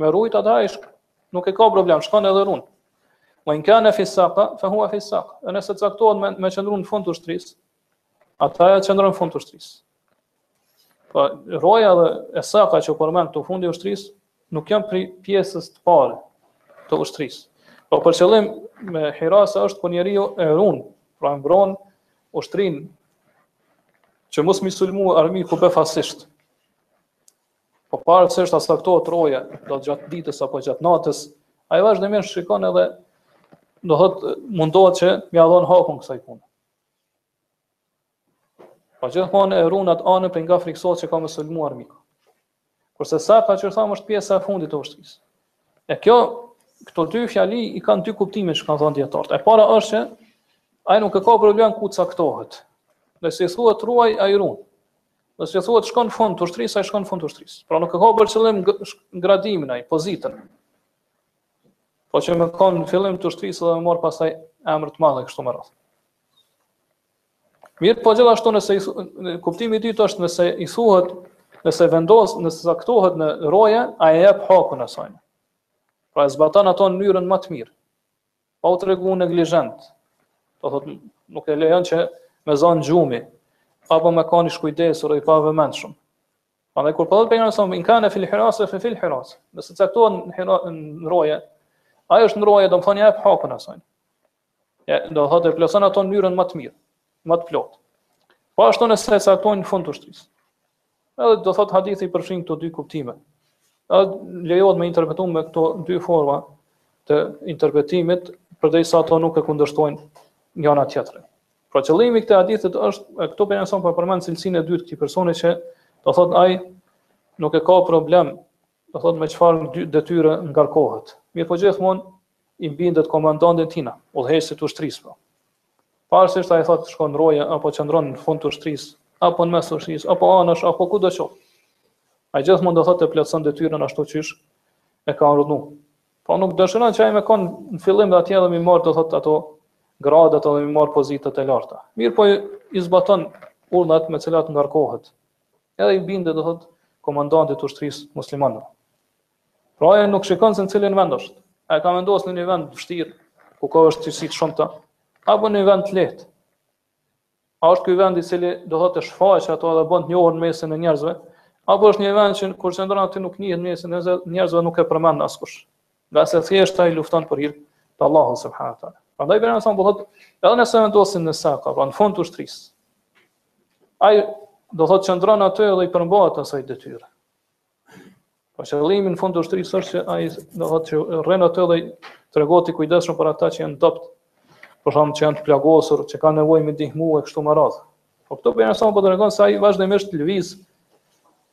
Me rujt atë ai nuk e ka problem, shkon edhe run. Wa in kana fi saqa fa huwa fi saqa. Dhe nëse caktohet me, me qëndru në fund të ushtrisë, atëherë ai qëndron në fund të ushtrisë. Po roja dhe es-saka që përmendet fundi ushtrisë nuk janë prej pjesës të parë të ushtrisë. Po për qëllim me hirasa është kur njeriu e run, pra e mbron ushtrinë që mos mi sulmu armiku befasisht. Po pa marrë se është a caktohet roje, do gjatë ditës apo gjatë natës, ai vazhdimisht shikon edhe do thot mundohet që m'ja dhon hakun kësaj pune. Po gjithmonë e run at anë për nga friksohet që ka me sulmu armiku. Kurse saka që thamë është pjesa e fundit të ushtrisë. E kjo, këto dy fjali i kanë dy kuptime që kanë thonë djetartë. E para është që ai nuk e ka problem ku caktohet. Nëse i thuhet ruaj, ai run. Nëse i thuhet shko në fund të ushtrisë, ai shkon në fund të ushtrisë. Pra nuk e ka për qëllim gradimin ai, pozitën. Po që me kanë në fillim të ushtrisë dhe me marrë pastaj emër të madh e kështu me radhë. Mirëpo gjithashtu nëse i, kuptimi i dytë është nëse i thuhet, nëse vendos, nëse caktohet në roje, ai e jep hakun e sajna. Pra e zbatan ato në mënyrën më të mirë. pa u tregu neglizhent, do thot nuk e lejon që me zon gjumi, apo me kanë i shkujdesur dhe i pavëmendshëm. Prandaj kur po thotë pejgamberi sa in kana fil hiras fe fil hiras, nëse caktohet në roje, ai është në roje, do me thonë ia jep hakun asaj. Ja, do thotë e plotëson ato në mënyrën më të mirë, më të plotë. Po ashtu nëse caktohet në fund të ushtrisë. Edhe do thotë hadithi përfshin këto dy kuptime. Edhe lejohet me interpretu me këto dy forma të interpretimit, përderisa ato nuk e kundërshtojnë njëna tjetrën. Pra qëllimi i këtij hadithit është, e këtu pejgamberi po përmend cilësinë e dytë këtij personi që do thotë ai nuk e ka problem Do thotë me çfarë detyre ngarkohet. Mirëpo gjithmonë i bindet komandantit tina, udhëheqësit ushtrisë. Pa marrë parasysh a i thotë shkon roje apo qëndron në fund të ushtrisë, apo në mes të ushtrisë, apo anash, apo kudo qoftë. Ai gjithmonë do thotë të plotëson detyrën ashtu qysh e ka urdhnu. Po nuk dëshiron që ai me kon në fillim dhe atje dhe mi marrë do thotë ato gradat dhe mi marrë pozitët e larta. Mirëpo i zbaton urdhnat me cilat ngarkohet. Edhe i bindet, do thotë, komandantit të ushtrisë së muslimanëve. Pra ai nuk shikon se në cilin vend është. A e ka vendosur në një vend të vështirë, ku ka vështirësi të shumta, apo në një vend të lehtë. A është ky vend i cili do thotë të shfaq aty dhe të bën të njohur mesin e njerëzve, apo është një vend që kur qëndron aty nuk njihet mesin e njerëzve, nuk e përmend askush. Ngase thjesht ai lufton për hir të Allahut subhanahu teala. Prandaj bëra sa po thotë, edhe nëse vendosin në saka, pra në fund të ushtrisë. Ai do thotë qëndron aty dhe i përmbahet asaj detyre. Po qëllimi në fund të ushtrisë është që ai do thotë që rrin aty dhe tregohet i kujdesshëm për ata që janë dobët, për shkak që janë të plagosur, që kanë nevojë me ndihmu e kështu me radhë. Po këtu bëra sa po tregon se ai vazhdimisht lëviz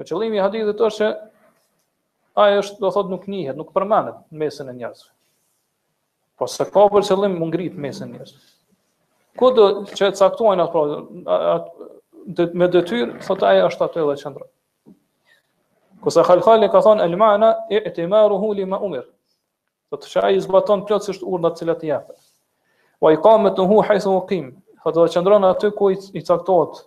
Dhe qëllimi i hadithit është që ai është, do thotë, nuk njihet, nuk përmendet në mesin e njerëzve. Po s'e ka për qëllim m'u ngrit mesin e njerëzve. Kudo që e caktojnë atë pra, me detyrë, thotë ai është aty edhe qëndron. Kurse Khalkhali ka thonë, el mana i'timaruhu lima umir. Do të thotë se ai i zbaton plotësisht urdhnat cilat i jepen. Wa ikametuhu hajthu ukim. Thotë dhe qëndron aty ku i caktohet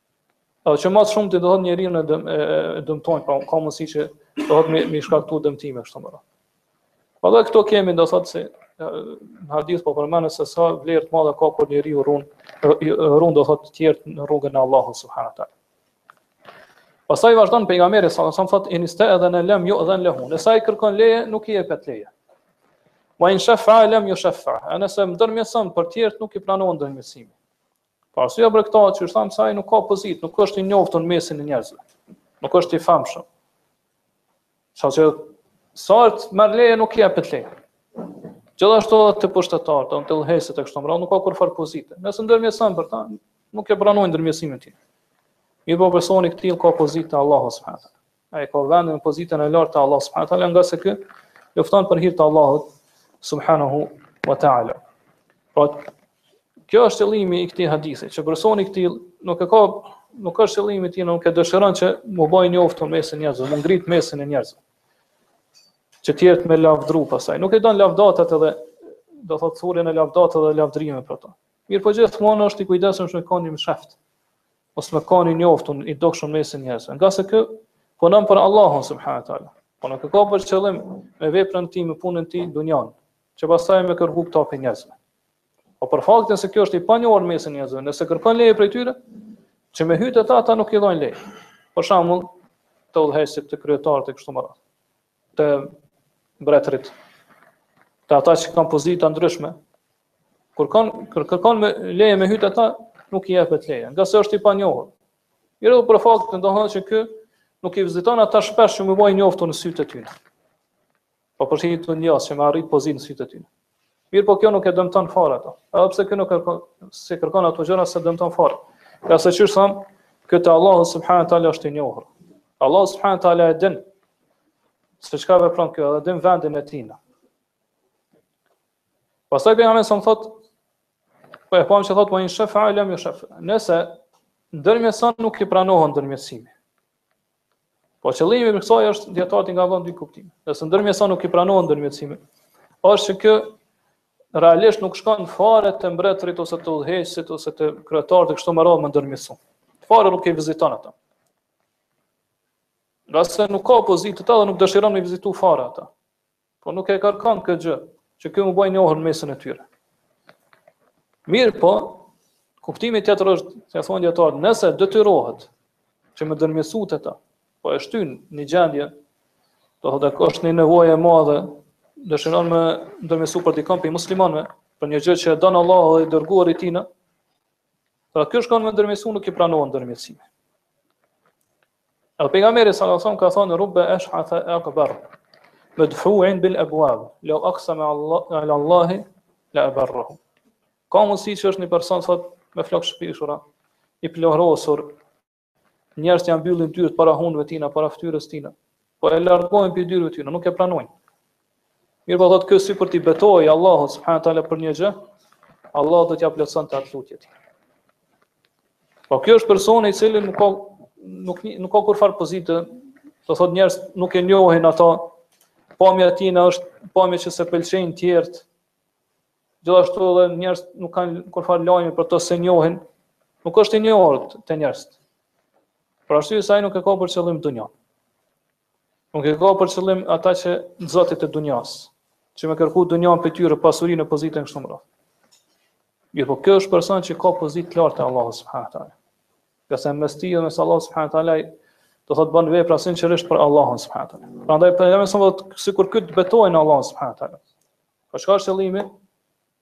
Edhe që ma shumë do thotë njeriu në dëm, e dëmtojnë, pra ka mundësi që do thotë mi, mi shkaktu dëmtime, kështu me radhë. Po edhe këtu kemi, do thotë se në hadith po përmendet se sa vlerë të madhe ka kur njeriu run, run do thotë tjerët në rrugën e Allahu subhanahu taala. Pastaj vazhdon pejgamberi sa sa thot in iste'dhene lem ju'dhen lehu. Nëse ai kërkon leje, nuk i jepet leje. Wa in shafa lam yushafa. E nëse ndërmjetëson për tjerë nuk i pranohet ndërmjetësimi. Po arsyeja për këtë që është thamë se ai nuk ka pozitë, nuk është i njoftun në mesin e njerëzve. Nuk është i famshëm. Saqë s'ai merr leje nuk i jepet leje. Gjithashtu edhe te pushtetarët, te udhëheqësit e kështu me radhë nuk ka kurrfarë pozite. Nëse ndërmjetëson për ta, nuk e pranojnë ndërmjetësimin e tij. Mirëpo personi i këtillë ka pozitë te Allahu subhanahu. Ka vendin në pozitën e lartë të Allahut subhanahu wa taala, ngase ky lufton për hir të Allahut subhanahu wa taala. Pra kjo është qëllimi i këtij hadithi, që personi këtë nuk e ka nuk është qëllimi i tij, nuk e dëshiron që m'u bë i njoftun mesin e njerëzve, m'u ngrit mesin e njerëzve. Që ta me lavdru pasaj. Nuk e don lavdatat edhe do thotë thurjen e lavdatave dhe lavdrimeve për to. Mirëpo gjithmonë është i kujdesshëm që me kanë i mshehtë. Mos me kanë i njoftun i dukshëm mesin e njerëzve. Ngase ky punon për Allahun subhanahu wa taala. Po nuk e ka për qëllim me veprën e tij, me punën e tij dunjan, që pastaj me kërku këta prej njerëzve. Po për faktin se ky është i panjohur mesin e njerëzve, nëse kërkon leje prej tyre, që me hy te ta, ata nuk i japin leje. Për shembull, te udhëheqësit, te kryetarët e kështu me radhë. te mbretërit, te ata që kanë pozita të ndryshme, kur kanë, kur kërkon me leje me hy te ata, nuk i jepet leje, ngase është i panjohur. Mirë dhe për faktin domethënë që ky nuk i viziton ata shpesh që m'u bo i njoftun në sytë e tyne. Po përshini të njësë që me arrit pozitë në sytë e tyne. Mirpo kjo nuk e dëmton fare atë. Edhe pse ky nuk kërkon s'i kërkon ato gjëra s'e dëmton fare. Ngase qysh thon, ky te Allahu subhanahu wa taala është i njohur. Allahu subhanahu wa taala e din se çka vepron ky, edhe din vendin e tij. Pastaj pejgamberi thot, po e pam se thot wa in shafa'a lam yushaffa. Nëse ndërmjetëson nuk i pranohet ndërmjetësimi. Po qëllimi i kësaj është dijetarët i kanë dhënë dy kuptime. Nëse ndërmjetëson nuk i pranohet ndërmjetësimi, është se ky realisht nuk shkon fare te mbretërit ose te udhëheqësit ose te kryetarët e kështu me radhë me ndërmjetësu. Fare nuk i viziton ata. Se nuk ka pozitë te ta dhe nuk dëshiron me i vizitu fare ata. Po nuk e kërkon këtë gjë, që ky m'u bë i njohur në mesin e tyre. Mirëpo, kuptimi tjetër është, siç e thonë dijetarët, nëse detyrohet që me ndërmjetsu te ta, po e shtynë një gjendje, domethënë është një nevojë e madhe, dhe dëshiron me ndërmjetsu për dikon prej muslimanve, për një gjë që e don Allahu dhe i dërguari i tina, pra ky shkon me ndërmjetsu nuk i pranohet ndërmjetsimi. Edhe pejgamberi sallallahu alajhi wasallam ka thënë rubba ash'atha aghbar madfu'in bil abwab law aqsama ala Allah la abarrahu. Ka mundësi që është një person thot me flok shprishura, i pluhurosur, njerëzit ja mbyllin dyert para hundëve tina, para fytyrës tina, po e largojnë prej dyerve tyne, nuk e pranojnë. Mirë po thotë kjo sikur t'i betohej Allahut subhanahu teala për një gjë, Allah do t'ja plotësonte atë lutje atij. Po kjo është personi i cili nuk ka nuk nuk ka kurfar pozitë, do thotë njerëz nuk e njohin ato, pamja e tij është pamje që se pëlqejnë të tjerët. Gjithashtu edhe njerëz nuk kanë kurfar lajme për to se njohin, nuk është i njohur te njerëzit. Për arsye se ai nuk e ka për qëllim dunjë. Nuk e ka për qëllim ata që zotit të dunjas, që me kërku dunjan prej tyre, pasurin e pozitën kështu me radhë. Mirë po kjo është person që ka pozit të lartë te Allah subhanahu ta'ala. Ka se mes tij dhe mes Allah subhanahu ta'ala do thot bën vepra sinqerisht për Allah subhanahu ta'ala. Prandaj pejgamberi sikur këta betohen Allah subhanahu ta'ala. Po çka është qëllimi?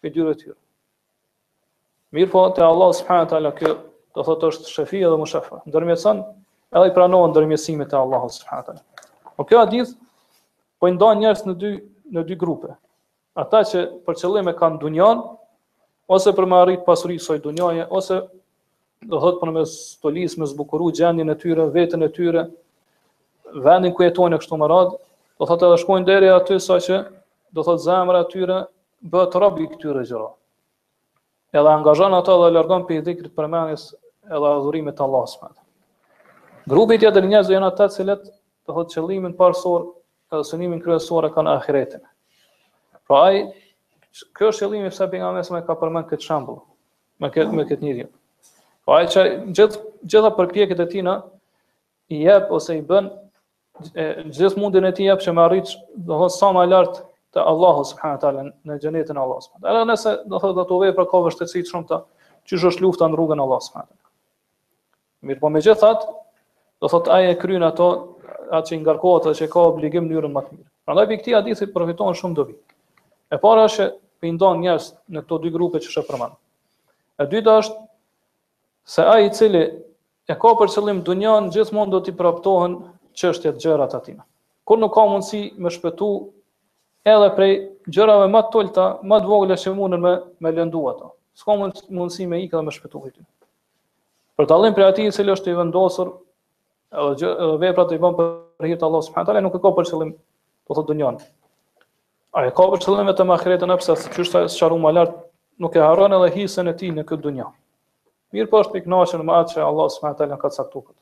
Prej dyerve të tyre. Mirë po, te Allah subhanahu wa taala kjo do thotë është shefi edhe mushefa. Ndërmjetëson edhe i pranohen ndërmjetësimet te Allahu subhanahu wa taala. Po kjo hadith po i ndan njerëz në dy në dy grupe. Ata që për qëllim e kanë dunjan ose për me arrit pasuri ksaj dunjaje ose do thot për me stolis me zbukuru gjendjen e tyre, veten e tyre, vendin ku jetojnë kështu me radh, do thot edhe shkojnë deri aty sa që do thot zemra e tyre bëhet rob i këtyre gjëra. Edhe i angazhon ato dhe largon prej dhikrit përmendjes edhe adhurimit të Allah së Grupi tjetër i njerëzve janë ata cilët do thot qëllimin parësor edhe synimin kryesor e kanë ahiretin. Pra ai, kjo është qëllimi pse pejgamberi e ka përmend këtë shembull. me këtë me këtë njeri. Po ai që gjithë gjitha përpjekjet e tina i jep ose i bën gjithë mundin e tij jep që me arrit do të thotë sa më lart te Allahu subhanahu teala në xhenetin e Allahut subhanahu teala. Edhe nëse do të thotë ato vepra ka vështirësi të shumta qysh është lufta në rrugën e Allahut subhanahu teala. Mirpo megjithatë, do thotë ai e kryen ato atë që i ngarkohet dhe që ka obligim në mënyrën më të mirë. Prandaj prej këtij hadithi përfitohen shumë dobi. E para është që i ndon njerëz në këto dy grupe që i kish përmend. E dyta është se ai i cili e ka për qëllim dunjan gjithmonë do t'i praptohen çështjet gjërat e tina. Kur nuk ka mundësi me shpëtu edhe prej gjërave ma të ulta, ma të vogla që mundën me me lëndu ato. S'ka mundësi me ikë dhe me shpëtu prej tyre. Për dallim prej atij i cili është i vendosur edhe edhe veprat i bën për hir të Allahut subhanahu teala nuk e ka për qëllim do thotë dunjan. Ai e ka për qëllim vetëm ahiretin apo siç është sqaruar më lart nuk e harron edhe hisën e tij në këtë dunjë. Mirë po është i kënaqur me atë që Allah subhanahu teala ka caktuar.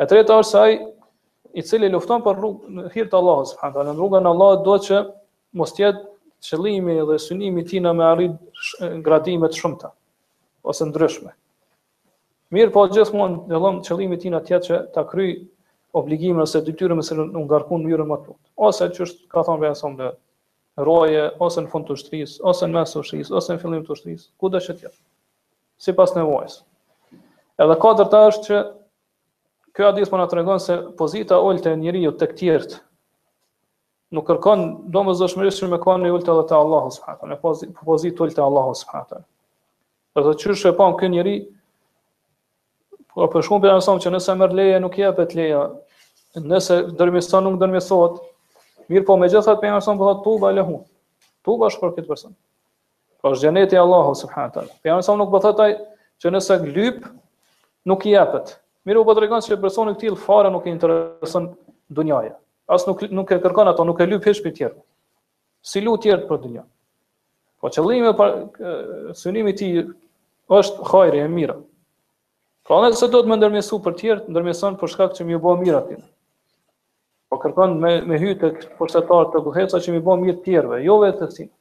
E treta është se ai i cili lufton për rrugën në hir të Allahut subhanahu teala, në rrugën e Allahut do që mos të jetë qëllimi dhe synimi i tina me arrit gradime të shumta. ose ndryshme. Mirëpo gjithmonë në lëmë qëllimi i tina të jetë që ta kry obligimin ose detyrën me se në ngarkun në mënyrën më të plotë. Ose që është, ka thonë vendosun në roje, ose në fund të ushtrisë, ose në mes të ushtrisë, ose në fillim të ushtrisë, kudo që të jetë, sipas nevojës. Edhe e katërta është që ky hadith po na tregon se pozita e ulët e njeriut te tjertë, Nuk kërkon domosdoshmërisht që me kanë i ulët edhe te Allahu subhanahu taala, po po pozitë e ulët te Allahu subhanahu taala. Do thotë qysh e pa ky njeri Po për shkak të asaj që nëse merr leje nuk i jepet leja. Nëse ndërmjeson nuk ndërmjesohet. Mirëpo megjithatë për asaj po thotë tuba lehu. Tuba është për këtë person. Po është xheneti i Allahut subhanahu taala. Për asaj nuk po thotë ai që nëse lyp nuk i jepet. Mirëpo tregon se personi i tillë fare nuk i intereson dunjaja. As nuk nuk e kërkon ato, nuk e lyp hiç prej tjerëve. S'i lut tjerët për dynja. Po qëllimi synimi i tij është hajri e mira. Po edhe nëse dohet me ndërmjesu për tjerët, ndërmjeson për shkak që me ju bë mirë atij. Po kërkon me me hy te pushtetarët të buheca që m'i bë mirë tjerëve, jo vetes tinë.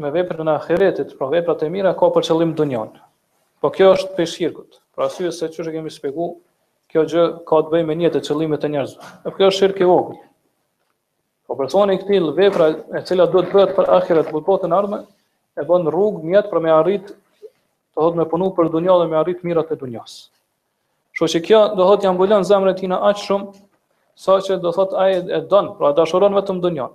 me veprën e ahiretit, pra veprat e mira ka për qëllim dunjan. Po kjo është prej shirkut. Për arsye se siç e kemi shpjeguar, kjo gjë ka të bëjë me nijetet e qëllimet e njerëzve. Dhe kjo është shirk i vogël. Po personi i këtillë vepra e cila duhet të bëhet për ahiret, për botën e ardhme, e bën rrugë mjet për me arrit do thotë me punu për dunja dhe me arrit mirat e dunjas. Kështu që kjo do thotë ja mbulon zemrën e tij në aq shumë sa që do thotë ai e don, pra dashuron vetëm dunjan.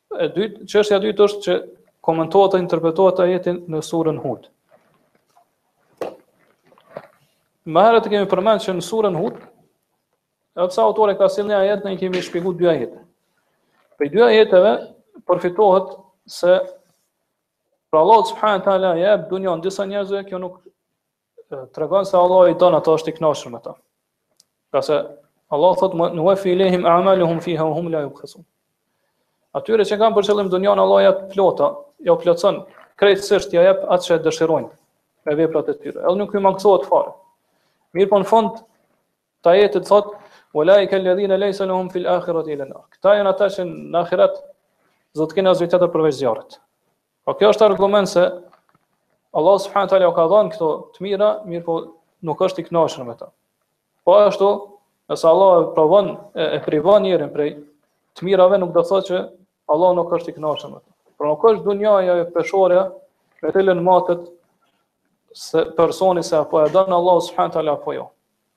E dytë, çështja e dytë është që komentohet dhe interpretohet ajeti në surën Hud. Më herët kemi përmend që në surën Hud, edhe pse autori ka sjellë një ajet, ne kemi shpjeguar dy ajete. Prej dy ajeteve përfitohet se pra Allah subhanahu wa taala ja jep dunjan disa njerëzve kjo nuk tregon se Allah i don ata, është i kënaqur me ta. Ngase Allah thot nuwaffi ilayhim a'malahum fiha wa hum la yubkhasun. Atyre që kanë për qëllim dunjan Allah ja plota, ja plotson krejtësisht ja jep atë që dëshirojnë me veprat e tyre. Edhe nuk i mangësohet fare. Mirëpo në fund të ajetit thot ulaika alladhina laysa lahum fil akhirati illa nar. Këta janë ata që në ahiret do të kenë asgjë tjetër përveç zjarrit. Po kjo është argument se Allah subhanahu teala u ka dhënë këto të mira, mirëpo nuk është i kënaqur me to. Po ashtu, nëse Allah e provon e, e privon njeriun prej të mirave, nuk do të thotë që Allah nuk është i kënaqur me to. Por nuk është dunjaja peshore me të cilën matet se personi se apo e don Allah subhanahu teala apo jo.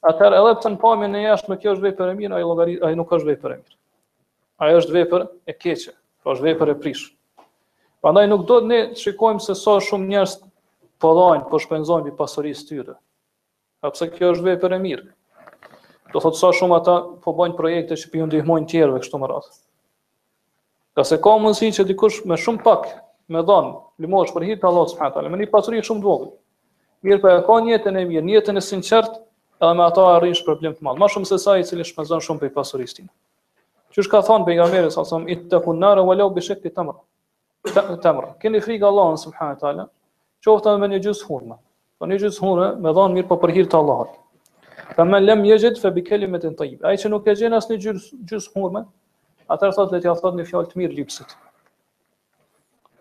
Atëherë edhe pse në pamjen e jashtme kjo është vepër e mirë, ai llogari, ajo nuk është vepër e mirë. Ajo është vepër e keqe, pra është vepër e prish. Prandaj nuk do të ne shikojmë se sa shumë njerëz po dhajnë, po shpenzojnë prej pasurisë tyre. Sepse kjo është vepër e mirë. Do thotë sa shumë ata po bëjnë projekte që po ju ndihmojnë tjerëve kështu me radhë. Ngase ka mundësi që dikush me shumë pak me dhon lëmosh për hir të Allahut subhanahu wa taala, me një pasuri shumë të vogël. Mirëpo e ka nijetin e mirë, nijetin e sinqert, edhe me ato arrin shpërblim të madh, më shumë sesa ai i cili shpenzon shumë prej pasurisë tij. Qysh ka thënë pejgamberi sa sa ittaqun nar wa law bi shakki tamr. Tamr. Keni frikë Allahun subhanahu wa taala, qoftë edhe me një gjys hurme. Po një gjys hurme me dhon mirëpo për hir të Allahut. Fa men lam yajid fa bi kalimatin tayyib. Ai që nuk e gjen asnjë gjys gjys hurme, atëherë thotë le t'i thotë një fjalë të mirë lypsit.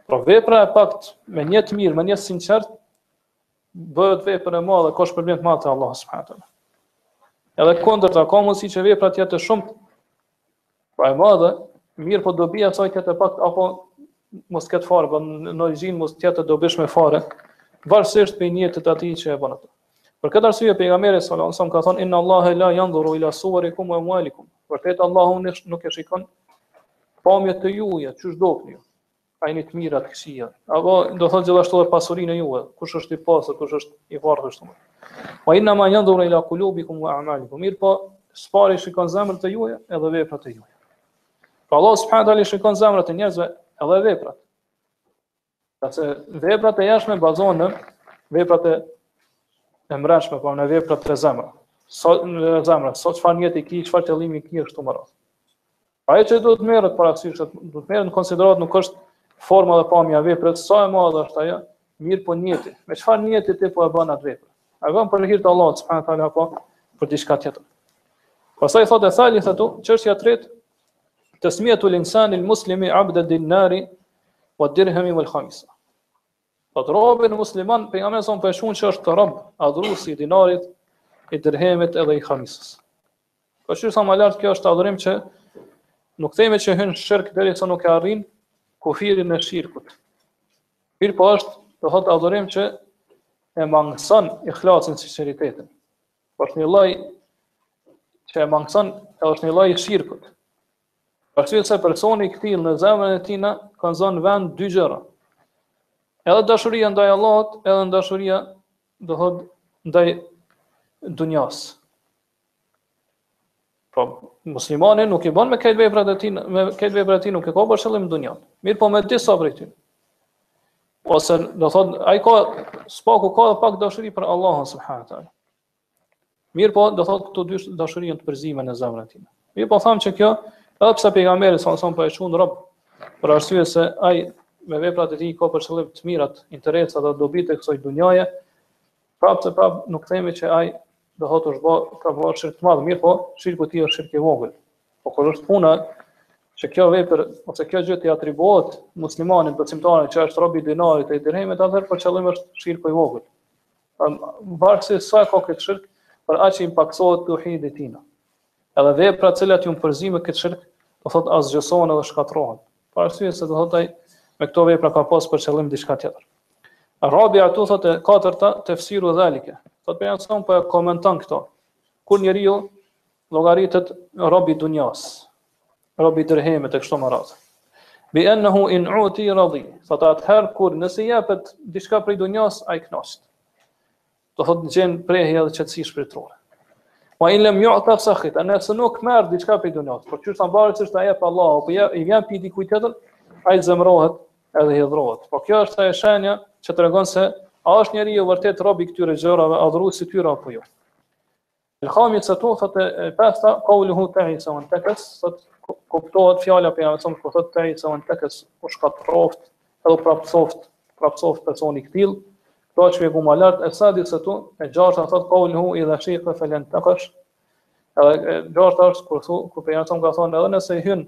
Pra vepra e pakt me nijet të mirë, me nijet sinqert, bëhet vepër e madhe, ka shpërblim të madh te Allahu subhanahu wa taala. Edhe e kundërta ka mundësi që vepra të jetë e shumtë Pra e madhe, mirëpo dobia e saj të jetë e pak, apo mos të ketë fare, po në origjinë mos të jetë e dobishme fare, varsisht prej nijetit të atij që e bën ato. Për këtë arsye pejgamberi sallallahu alajhi wasallam ka thënë inna Allahe la yanzuru ila suwarikum wa amwalikum. Vërtet Allahu nuk e shikon pamjet e juaja, qysh dokni ju. A jeni të mira, të këqija. Apo do thotë gjithashtu edhe pasurinë e juve, kush është i pasur, kush është i varfër kështu. Wa innama yanzuru ila qulubikum wa a'malikum. Mirëpo s'pari shikon zemrat e juaja edhe veprat e juaja. Pra Allah subhanahu taala shikon zemrat e njerëzve edhe veprat. Ngase veprat e jashtme bazohen në veprat e e mbrendshme, pra në veprat e zemrës. Se në zemër, se çfarë nijeti ki, çfarë qëllimi ki kështu me radhë. Ajo që duhet të merret parasysh, duhet të merret në konsideratë nuk është forma dhe pamja e veprës, sa e madhe është ajo, mirëpo nijeti. Me çfarë nijeti ti po e bën atë vepër? A e bën për hir të Allahut subhanahu wa taala apo për diçka tjetër? Pastaj thotë ath-thalithatu, çështja e tretë, tasmiyatul insani al-muslimi 'abd ad-dinari wa dirhami wal khamisa. Do thotë robin musliman, pejgamberi e përshkrun që është rob, adhurus i dinarit, i dërhemit edhe i khamisës. Po qysh thamë më lart kjo është adhurim që nuk themi që hyn në shirk derisa nuk e arrin kufirin e shirkut. Mirëpo është do thotë adhurim që e mangëson ikhlasin, sinqeritetin. Po është një lloj që e mangëson e është një lloj i shirkut. Arsye se personi i këtillë në zemrën e tina kanë zënë vend dy gjëra. Edhe dashuria ndaj Allahut, edhe dashuria do thot ndaj dunjas. Po muslimani nuk i bën me krejt veprat e tij, me krejt veprat e tij nuk e ka për qëllim dunjan. Mirëpo me disa prej tyre. Ose do thot ai ka s'paku ka pak dashuri për Allahun subhanahu teala. Mirë po, do thotë këto dy dashuri janë të përzime në zemrën e tij. Mirë po thamë që kjo, edhe pse pejgamberi alejhi selam po e quan rob, për arsye se ai me veprat e tij ka për qëllim të mirat, interesat dhe dobitë e kësaj dunjaje, prapë të prapë nuk themi që ai do thotë është bërë ka bërë shirk të madh, mirë po, shirku i tij është shirk i vogël. Po kur është puna që kjo vepër ose kjo gjë t'i atribuohet muslimanit besimtarit që është rob i dinarit e i dirhemit, atëherë për qëllim është shirku i vogël. Varësisht sa e ka këtë shirk, për aq i paksohet teuhidi i tina. Edhe veprat cilat janë përzi me këtë shirk, do thot asgjësohen edhe shkatrohen. Për arsye se do thot ai, me këto vepra ka pas për qëllim diçka tjetër. Rabiatu thot e katërta, tefsiru dhalike. Thot pejgamberi alejhi selam po e komentan këto. Kur njeriu, Llogaritet rob i dunjas, rob i dirhemit e kështu me radhë. Bi ennehu in uti radhi, thotë atëherë kur nëse jepet diçka prej dunjas, ai kënaqet. Do thotë gjen prehje dhe qëtësi shpirtërore. Ue in lem yu'ta sakhit, a nëse nuk merr diçka prej dunjas, por qoftë mbarë se s'ia jep Allahu, apo s'i vjen prej dikujt tjetër, ai zemrohet edhe hidhrohet. Po kjo është ajo shenja që tregon se a është njeriu vërtet rob i këtyre gjërave, adhurues i tyre apo jo. El hamisetu, thot e pesta, kauluhu teise uentekes, thot, kuptohet fjala pejgamberit alejhi selam, ku thot teise uentekes, u shkatrroft, edhe u prapsoft, prapsoft personi i këtillë, këto që e shpjegum ma lartë, es sadisetu, e gjashta, thot, kauluhu idha shike felentekash, e gjashta është, kur, thu, kur pejgamberi alejhi selam ka thonë, edhe nëse i hyn,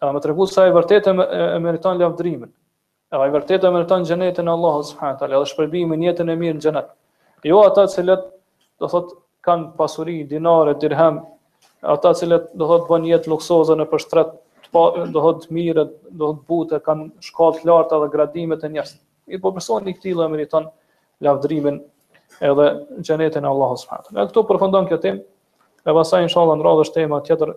A më tregu sa e vërtetë e meriton lavdrimin. Ai vërtet e meriton xhenetin e Allahut subhanahu teala dhe shpërblimin jetën e mirë në xhenet. Jo ata të cilët do thot kanë pasuri dinare, dirhem, ata të cilët do thot bën jetë luksoze mbështeten, do thot mirë, do thot butë kanë shkallë të larta dhe gradime te njerëzit. Po personi i këtillë e meriton lavdrimin edhe xhenetin e Allahut subhanahu teala. Këtu përfundon kjo temë. E pasaj inshallah në radhë është tema tjetër